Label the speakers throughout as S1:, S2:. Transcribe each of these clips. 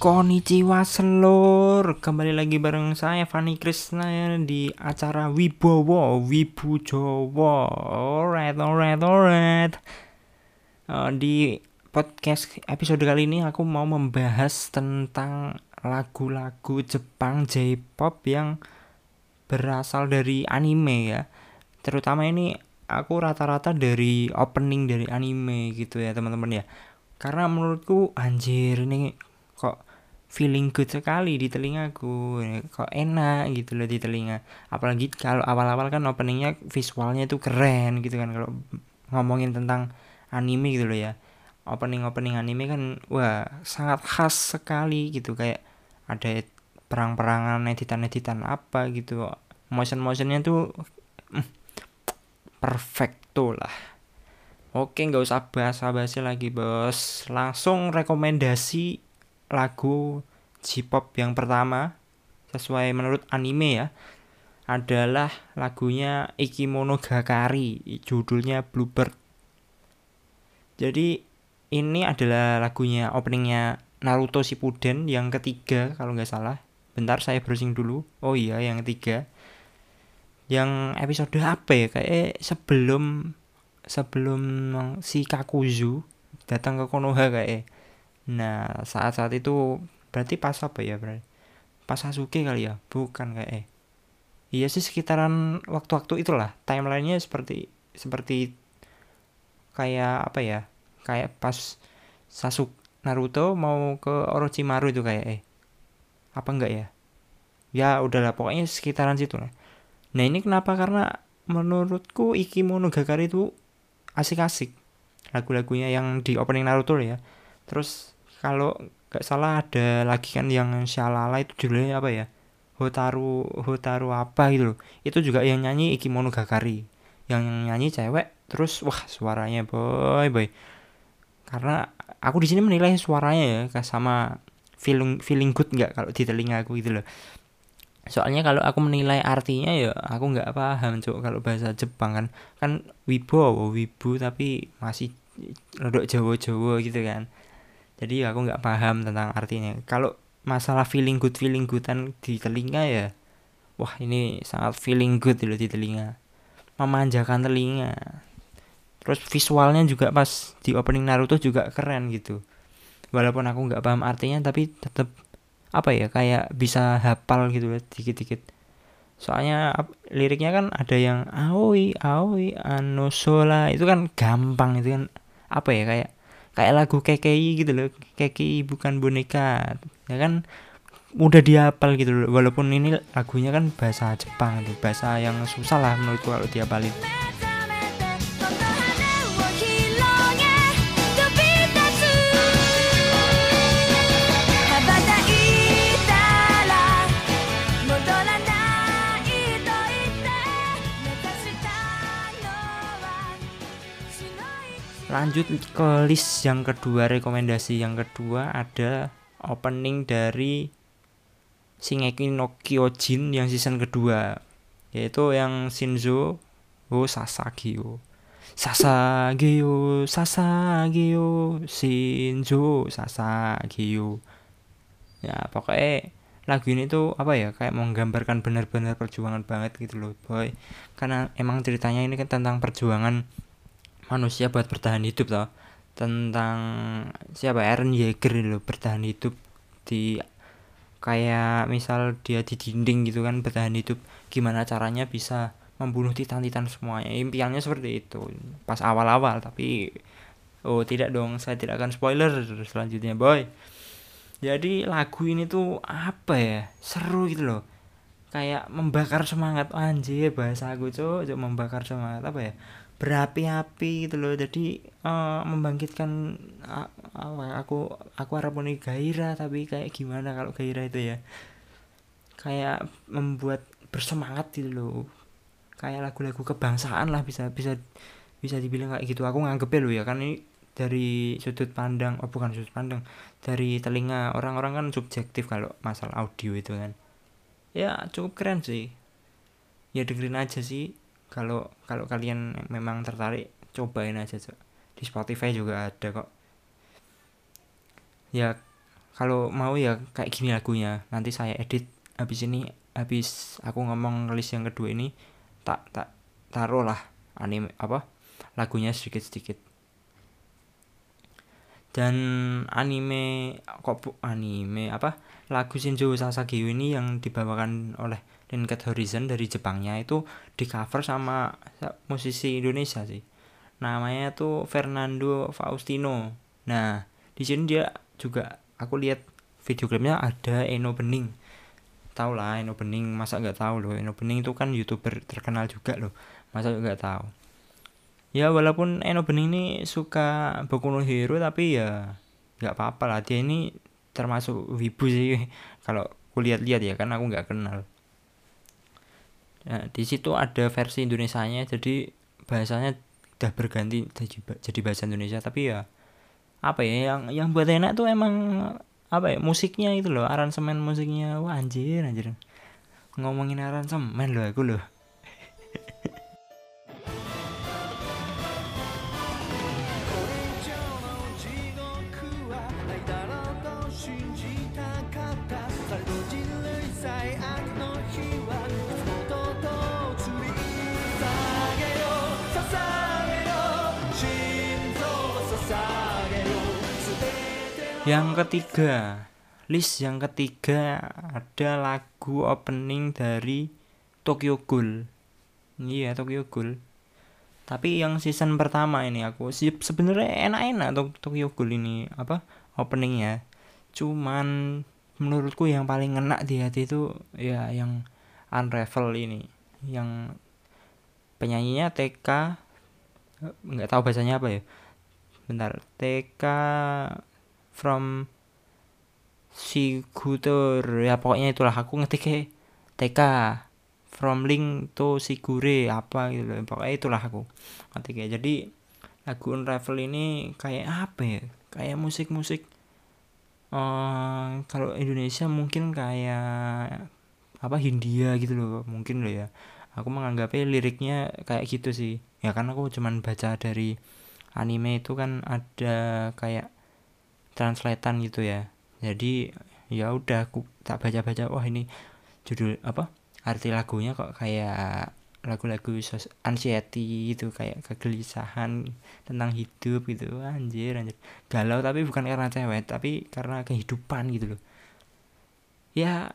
S1: Konnichiwa selur. Kembali lagi bareng saya Fani Krisna di acara Wibowo Wibu Jowo Alright, alright, alright. Uh, Di podcast episode kali ini aku mau membahas tentang lagu-lagu Jepang J-pop yang berasal dari anime ya. Terutama ini aku rata-rata dari opening dari anime gitu ya teman-teman ya. Karena menurutku anjir ini kok feeling good sekali di telingaku. Kok enak gitu loh di telinga. Apalagi kalau awal-awal kan openingnya visualnya itu keren gitu kan. Kalau ngomongin tentang anime gitu loh ya. Opening opening anime kan wah sangat khas sekali gitu. Kayak ada perang-perangan editan-editan apa gitu. Motion motionnya tuh mm, perfecto lah. Oke nggak usah basa-basi lagi bos. Langsung rekomendasi lagu J-pop yang pertama sesuai menurut anime ya adalah lagunya Ikimono Gakari judulnya Bluebird. Jadi ini adalah lagunya openingnya Naruto Shippuden yang ketiga kalau nggak salah. Bentar saya browsing dulu. Oh iya yang ketiga. Yang episode apa ya? Kayak sebelum sebelum si Kakuzu datang ke Konoha kayak. Nah, saat-saat itu berarti pas apa ya, berarti? Pas Sasuke kali ya? Bukan kayak eh. Iya sih sekitaran waktu-waktu itulah. Timelinenya seperti seperti kayak apa ya? Kayak pas Sasuke Naruto mau ke Orochimaru itu kayak eh. Apa enggak ya? Ya udahlah pokoknya sekitaran situ lah. Nah, ini kenapa? Karena menurutku Iki Monogatari itu asik-asik. Lagu-lagunya yang di opening Naruto ya. Terus kalau nggak salah ada lagi kan yang Shalala itu judulnya apa ya? Hotaru Hotaru apa gitu loh. Itu juga yang nyanyi Ikimono Gakari yang nyanyi cewek terus wah suaranya boy boy. Karena aku di sini menilai suaranya ya sama feeling feeling good nggak kalau di telinga aku gitu loh. Soalnya kalau aku menilai artinya ya aku nggak paham cok kalau bahasa Jepang kan. Kan wibo wibu tapi masih rodok Jawa-Jawa gitu kan jadi aku nggak paham tentang artinya. Kalau masalah feeling good feeling goodan di telinga ya wah ini sangat feeling good loh di telinga. Memanjakan telinga. Terus visualnya juga pas di opening Naruto juga keren gitu. Walaupun aku nggak paham artinya tapi tetap apa ya kayak bisa hafal gitu ya dikit-dikit. Soalnya liriknya kan ada yang aoi aoi anosola itu kan gampang itu kan apa ya kayak kayak lagu KKI gitu loh. KKI bukan boneka. Ya kan mudah dihafal gitu loh. Walaupun ini lagunya kan bahasa Jepang itu bahasa yang susah lah menurutku kalau dihafalin lanjut ke list yang kedua rekomendasi yang kedua ada opening dari Shingeki no Kyojin yang season kedua yaitu yang Shinzo oh Sasageo Sasageo Sasageo Shinzo Sasageo ya pokoknya lagu ini tuh apa ya kayak menggambarkan benar-benar perjuangan banget gitu loh boy. Karena emang ceritanya ini kan tentang perjuangan manusia buat bertahan hidup toh. Tentang siapa? Eren Yeager loh bertahan hidup di kayak misal dia di dinding gitu kan bertahan hidup. Gimana caranya bisa membunuh titan-titan semuanya? Impiannya seperti itu. Pas awal-awal tapi oh tidak dong saya tidak akan spoiler selanjutnya boy. Jadi lagu ini tuh apa ya? Seru gitu loh. Kayak membakar semangat. Anjir bahasa aku tuh membakar semangat. Apa ya berapi-api gitu loh. Jadi uh, membangkitkan uh, aku aku harap ini gairah tapi kayak gimana kalau gairah itu ya? Kayak membuat bersemangat gitu loh. Kayak lagu-lagu kebangsaan lah bisa bisa bisa dibilang kayak gitu. Aku nganggep loh ya kan ini dari sudut pandang oh bukan sudut pandang dari telinga orang-orang kan subjektif kalau masalah audio itu kan. Ya cukup keren sih. Ya dengerin aja sih kalau kalau kalian memang tertarik cobain aja cok. Di Spotify juga ada kok. Ya kalau mau ya kayak gini lagunya. Nanti saya edit. Habis ini habis aku ngomong list yang kedua ini tak tak taruh lah anime apa lagunya sedikit sedikit dan anime kok bu, anime apa lagu Shinjo Sasageo ini yang dibawakan oleh Linked Horizon dari Jepangnya itu di cover sama musisi Indonesia sih. Namanya tuh Fernando Faustino. Nah di sini dia juga aku lihat video klipnya ada Eno Bening. Tau lah Eno Bening masa nggak tahu loh? Eno Bening itu kan youtuber terkenal juga loh. Masa nggak tahu ya walaupun Eno Bening ini suka Boku no Hero tapi ya nggak apa-apa lah. Dia ini termasuk wibu sih. Kalau kulihat lihat ya kan aku nggak kenal nah, di situ ada versi Indonesia-nya jadi bahasanya udah berganti jadi, bahasa Indonesia. Tapi ya apa ya yang yang buat enak tuh emang apa ya musiknya itu loh aransemen musiknya. Wah anjir anjir. Ngomongin aransemen loh aku loh yang ketiga list yang ketiga ada lagu opening dari Tokyo Ghoul. Iya Tokyo Ghoul. Tapi yang season pertama ini aku sebenarnya enak-enak Tokyo Ghoul ini apa openingnya. Cuman menurutku yang paling ngena di hati itu ya yang Unravel ini. Yang penyanyinya TK nggak tahu bahasanya apa ya bentar TK from Sigure ya pokoknya itulah aku ngetik TK from link to Sigure apa gitu loh. Pokoknya itulah aku ngetik jadi lagu Unravel ini kayak apa ya? Kayak musik-musik uh, kalau Indonesia mungkin kayak apa Hindia gitu loh mungkin loh ya. Aku menganggapnya liriknya kayak gitu sih. Ya kan aku cuman baca dari anime itu kan ada kayak translatean gitu ya. Jadi ya udah aku tak baca-baca wah ini judul apa arti lagunya kok kayak lagu-lagu anxiety gitu kayak kegelisahan tentang hidup gitu. Anjir anjir. Galau tapi bukan karena cewek tapi karena kehidupan gitu loh. Ya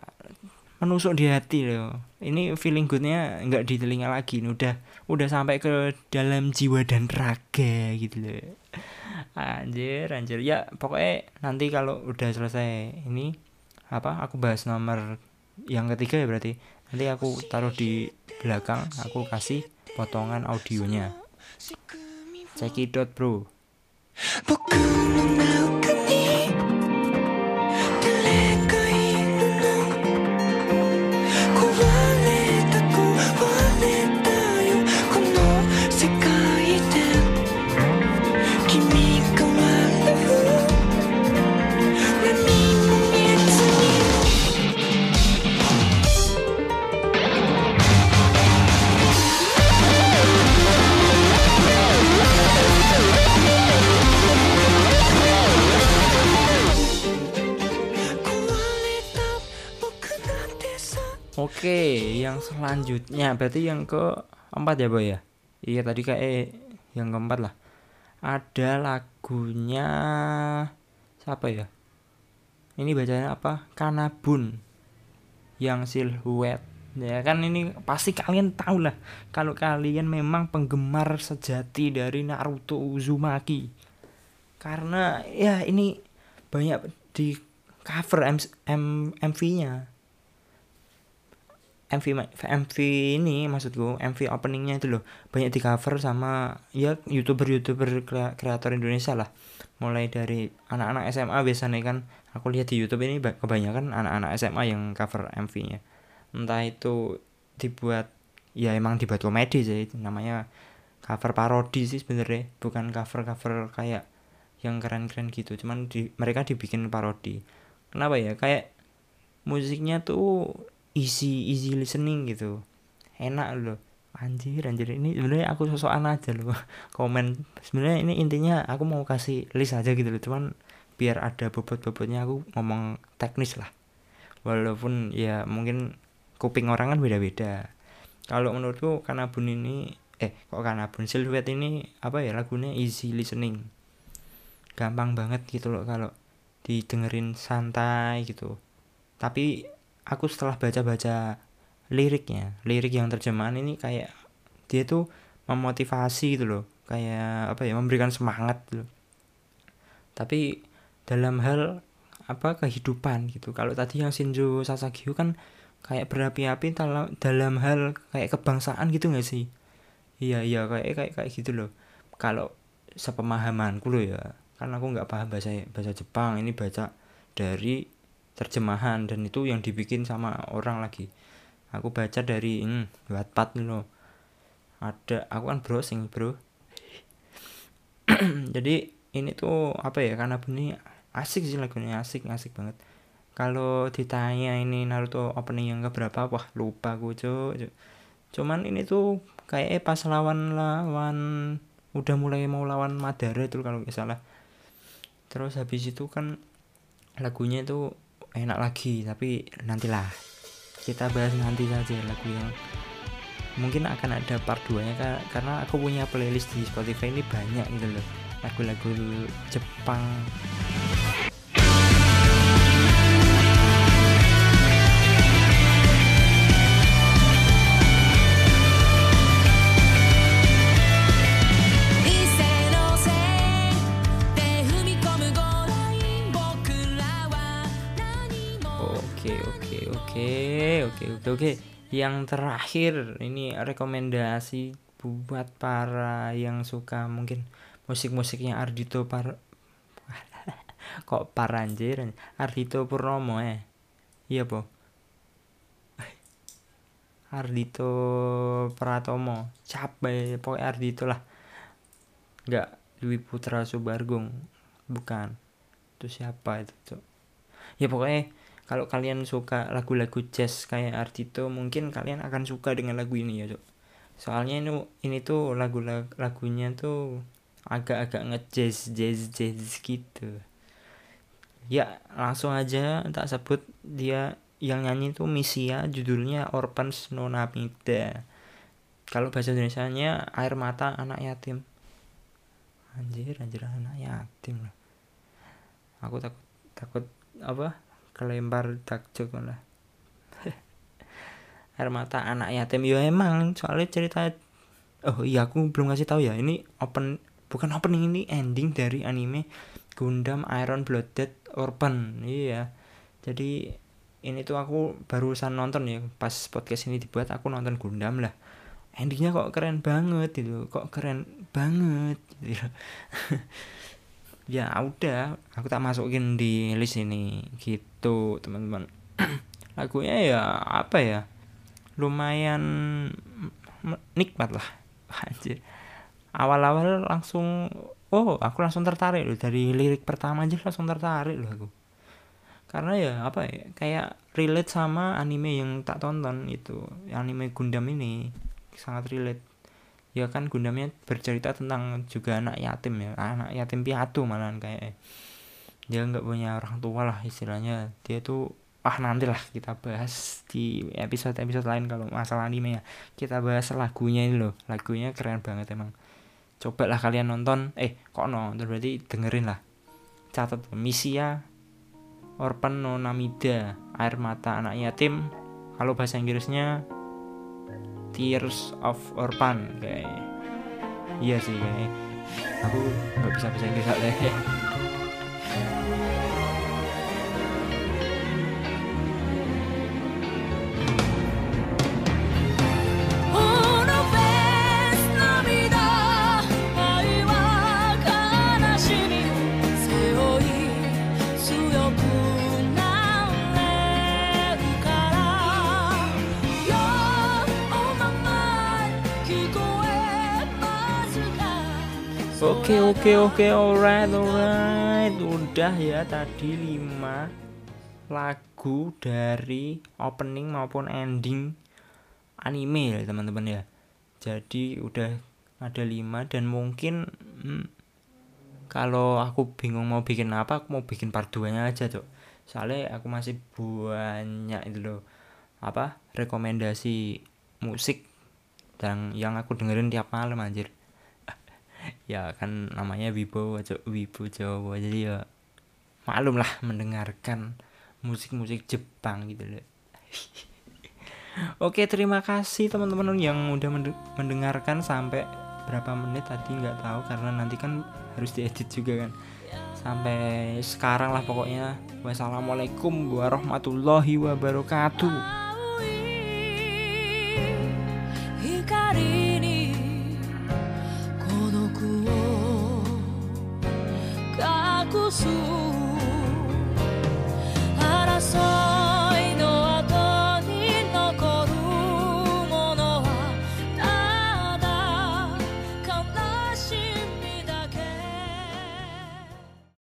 S1: menusuk di hati loh. Ini feeling goodnya nggak di telinga lagi udah udah sampai ke dalam jiwa dan raga gitu loh. Anjir anjir. Ya pokoknya nanti kalau udah selesai ini apa aku bahas nomor yang ketiga ya berarti. Nanti aku taruh di belakang aku kasih potongan audionya. Cekidot bro selanjutnya berarti yang ke empat ya boy ya. Iya tadi kayak eh, yang keempat lah. Ada lagunya siapa ya? Ini bacanya apa? Kanabun yang silhouette ya kan ini pasti kalian tahu lah kalau kalian memang penggemar sejati dari Naruto Uzumaki karena ya ini banyak di cover M M MV-nya MV MV ini maksudku MV openingnya itu loh banyak di cover sama ya youtuber youtuber kreator Indonesia lah. Mulai dari anak-anak SMA biasanya kan aku lihat di YouTube ini kebanyakan anak-anak SMA yang cover MV-nya entah itu dibuat ya emang dibuat komedi sih namanya cover parodi sih sebenarnya bukan cover cover kayak yang keren-keren gitu. Cuman di, mereka dibikin parodi. Kenapa ya? Kayak musiknya tuh easy easy listening gitu. Enak loh. Anjir anjir. Ini sebenarnya aku sosokan aja loh. Komen. Sebenarnya ini intinya aku mau kasih list aja gitu loh. Cuman biar ada bobot-bobotnya aku ngomong teknis lah. Walaupun ya mungkin kuping orang kan beda-beda. Kalau menurutku karena bun ini eh kok karena bun silhouette ini apa ya lagunya easy listening. Gampang banget gitu loh kalau didengerin santai gitu. Tapi aku setelah baca-baca liriknya lirik yang terjemahan ini kayak dia tuh memotivasi gitu loh kayak apa ya memberikan semangat gitu tapi dalam hal apa kehidupan gitu. Kalau tadi yang Shinjo Sasageo kan kayak berapi-api dalam dalam hal kayak kebangsaan gitu nggak sih? Iya iya kayak kayak kayak gitu loh. Kalau sepemahamanku loh ya kan aku nggak paham bahasa bahasa Jepang ini baca dari terjemahan dan itu yang dibikin sama orang lagi. Aku baca dari hmm, Wattpad loh. Ada aku kan browsing bro. Jadi ini tuh apa ya karena bunyi asik sih lagunya asik asik banget. Kalau ditanya ini Naruto opening yang keberapa wah lupa gue cuy cuman ini tuh kayak pas lawan lawan udah mulai mau lawan Madara itu kalau nggak salah. Terus habis itu kan lagunya itu enak lagi tapi nantilah. Kita bahas nanti saja lagu yang mungkin akan ada part 2 nya karena aku punya playlist di Spotify ini banyak gitu loh. Lagu-lagu Jepang oke oke yang terakhir ini rekomendasi buat para yang suka mungkin musik-musiknya Ardito Par kok Paranjir? Ardito Purnomo eh? Iya po Ardito Pratomo. Capek pokoknya Ardito lah. Nggak Dwi Putra Subargung. Bukan. Itu siapa itu cok ya pokoknya kalau kalian suka lagu-lagu jazz kayak Ardito mungkin kalian akan suka dengan lagu ini ya cok soalnya ini ini tuh lagu lagunya tuh agak-agak ngejazz jazz jazz gitu. Ya langsung aja tak sebut dia yang nyanyi itu Misia judulnya Orphans Nonamida kalau bahasa Indonesia nya air mata anak yatim. Anjir anjir anak yatim lah. Aku takut takut apa kelempar takjub lah air mata anak yatim. Ya emang soalnya cerita oh iya aku belum kasih tahu ya. Ini open bukan opening ini ending dari anime Gundam Iron Blooded Orphan. Iya. Jadi ini tuh aku barusan nonton ya. Pas podcast ini dibuat aku nonton Gundam lah. Endingnya kok keren banget gitu. Kok keren banget gitu ya udah. Aku tak masukin di list ini. Gitu teman-teman. Lagunya ya apa ya? Lumayan nikmat lah. Anjir. Awal-awal langsung oh aku langsung tertarik loh. Dari lirik pertama aja langsung tertarik loh aku. Karena ya apa ya kayak relate sama anime yang tak tonton itu. Anime Gundam ini. Sangat relate ya kan Gundamnya bercerita tentang juga anak yatim ya. Anak yatim piatu malahan kayak dia nggak punya orang tua lah istilahnya. Dia tuh ah nantilah kita bahas di episode episode lain kalau masalah anime ya. Kita bahas lagunya ini loh. Lagunya keren banget emang. Coba lah kalian nonton. Eh kok nonton? Berarti dengerin lah. Catat Misia Orphan no Namida air mata anak yatim. Kalau bahasa Inggrisnya Tears of Orphan kayak iya sih kayak aku nggak bisa bahasa Inggris deh Oke oke oke. Alright alright. Udah ya tadi 5 lagu dari opening maupun ending anime ya teman-teman ya. Jadi udah ada 5 dan mungkin hmm, kalau aku bingung mau bikin apa aku mau bikin part 2 nya aja cok soalnya aku masih banyak itu loh apa rekomendasi musik yang yang aku dengerin tiap malam anjir ya kan namanya Wibo cok Wibo Jawa. Jadi ya malum lah mendengarkan musik-musik Jepang gitu loh. Oke terima kasih teman-teman yang udah mendengarkan sampai berapa menit tadi nggak tahu. Karena nanti kan harus diedit juga kan. Sampai sekarang lah pokoknya. Wassalamualaikum warahmatullahi wabarakatuh So.